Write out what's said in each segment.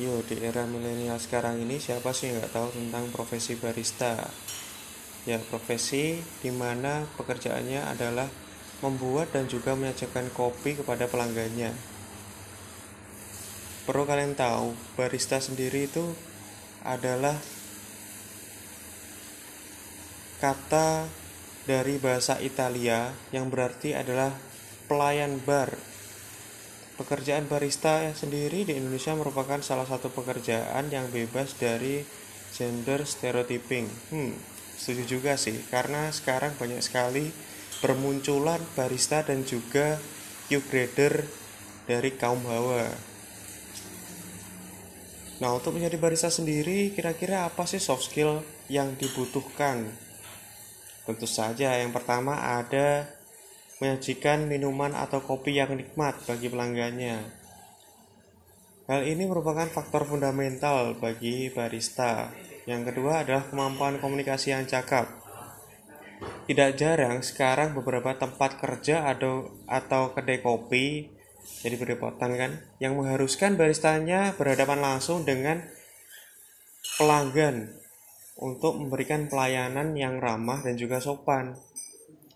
Yo, di era milenial sekarang ini siapa sih nggak tahu tentang profesi barista? Ya, profesi di mana pekerjaannya adalah membuat dan juga menyajikan kopi kepada pelanggannya. Perlu kalian tahu, barista sendiri itu adalah kata dari bahasa Italia yang berarti adalah pelayan bar Pekerjaan barista sendiri di Indonesia merupakan salah satu pekerjaan yang bebas dari gender stereotyping. Hmm, setuju juga sih, karena sekarang banyak sekali bermunculan barista dan juga Q grader dari kaum hawa. Nah, untuk menjadi barista sendiri, kira-kira apa sih soft skill yang dibutuhkan? Tentu saja, yang pertama ada menyajikan minuman atau kopi yang nikmat bagi pelanggannya. Hal ini merupakan faktor fundamental bagi barista. Yang kedua adalah kemampuan komunikasi yang cakap. Tidak jarang sekarang beberapa tempat kerja atau atau kedai kopi jadi berdepatan kan yang mengharuskan baristanya berhadapan langsung dengan pelanggan untuk memberikan pelayanan yang ramah dan juga sopan.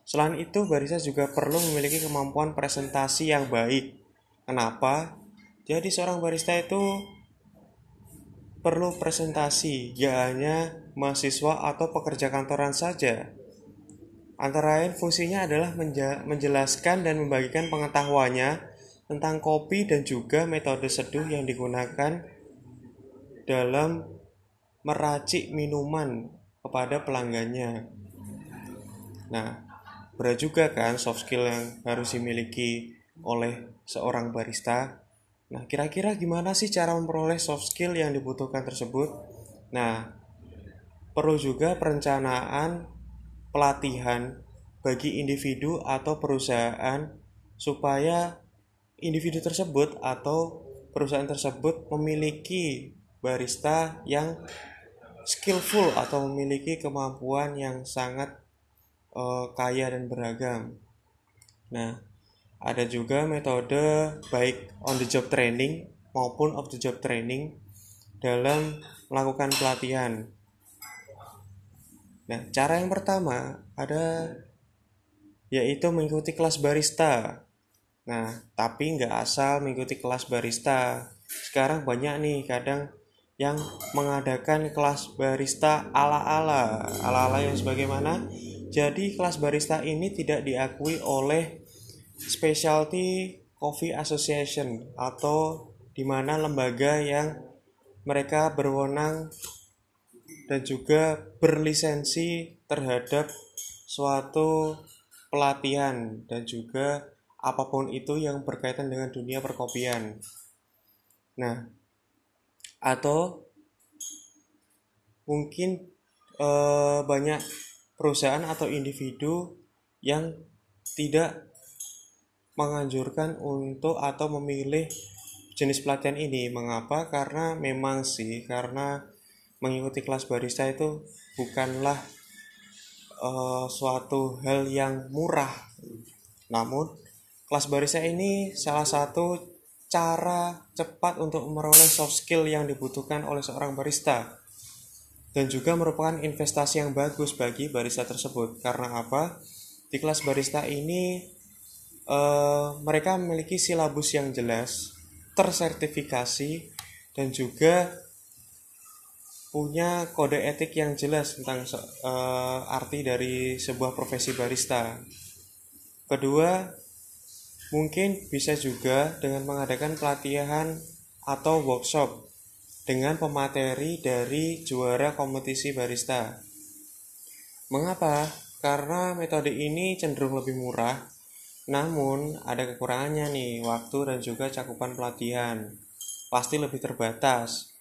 Selain itu, barista juga perlu memiliki kemampuan presentasi yang baik. Kenapa? Jadi seorang barista itu perlu presentasi, gak hanya mahasiswa atau pekerja kantoran saja. Antara lain fungsinya adalah menjelaskan dan membagikan pengetahuannya tentang kopi dan juga metode seduh yang digunakan dalam meracik minuman kepada pelanggannya. Nah, berat juga kan soft skill yang harus dimiliki oleh seorang barista. Nah, kira-kira gimana sih cara memperoleh soft skill yang dibutuhkan tersebut? Nah, perlu juga perencanaan pelatihan bagi individu atau perusahaan supaya individu tersebut atau perusahaan tersebut memiliki barista yang skillful atau memiliki kemampuan yang sangat uh, kaya dan beragam. Nah, ada juga metode baik on the job training maupun off the job training dalam melakukan pelatihan. Nah, cara yang pertama ada yaitu mengikuti kelas barista. Nah, tapi nggak asal mengikuti kelas barista. Sekarang banyak nih kadang yang mengadakan kelas barista ala-ala. Ala-ala yang sebagaimana jadi kelas barista ini tidak diakui oleh Specialty Coffee Association atau di mana lembaga yang mereka berwenang dan juga berlisensi terhadap suatu pelatihan dan juga apa pun itu yang berkaitan dengan dunia perkopian. Nah, atau mungkin eh, banyak perusahaan atau individu yang tidak menganjurkan untuk atau memilih jenis pelatihan ini. Mengapa? Karena memang sih karena mengikuti kelas barista itu bukanlah uh, suatu hal yang murah. Namun kelas barista ini salah satu cara cepat untuk memperoleh soft skill yang dibutuhkan oleh seorang barista dan juga merupakan investasi yang bagus bagi barista tersebut. Karena apa? Di kelas barista ini uh, mereka memiliki silabus yang jelas, tersertifikasi dan juga punya kode etik yang jelas tentang uh, arti dari sebuah profesi barista. Kedua, mungkin bisa juga dengan mengadakan pelatihan atau workshop dengan pemateri dari juara kompetisi barista. Mengapa? Karena metode ini cenderung lebih murah, namun ada kekurangannya nih, waktu dan juga cakupan pelatihan. Pasti lebih terbatas.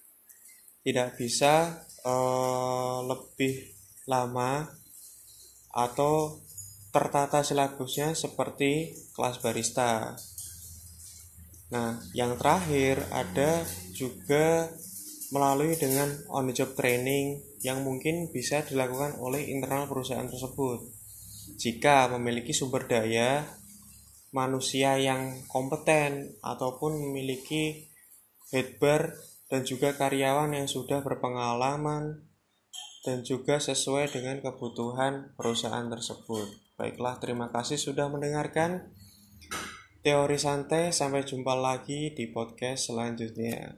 Tidak bisa uh, lebih lama atau tertata silabusnya seperti kelas barista. Nah, yang terakhir ada juga melalui dengan on the job training yang mungkin bisa dilakukan oleh internal perusahaan tersebut. Jika memiliki sumber daya manusia yang kompeten ataupun memiliki headbar dan juga karyawan yang sudah berpengalaman dan juga sesuai dengan kebutuhan perusahaan tersebut. Baiklah, terima kasih sudah mendengarkan teori santai. Sampai jumpa lagi di podcast selanjutnya.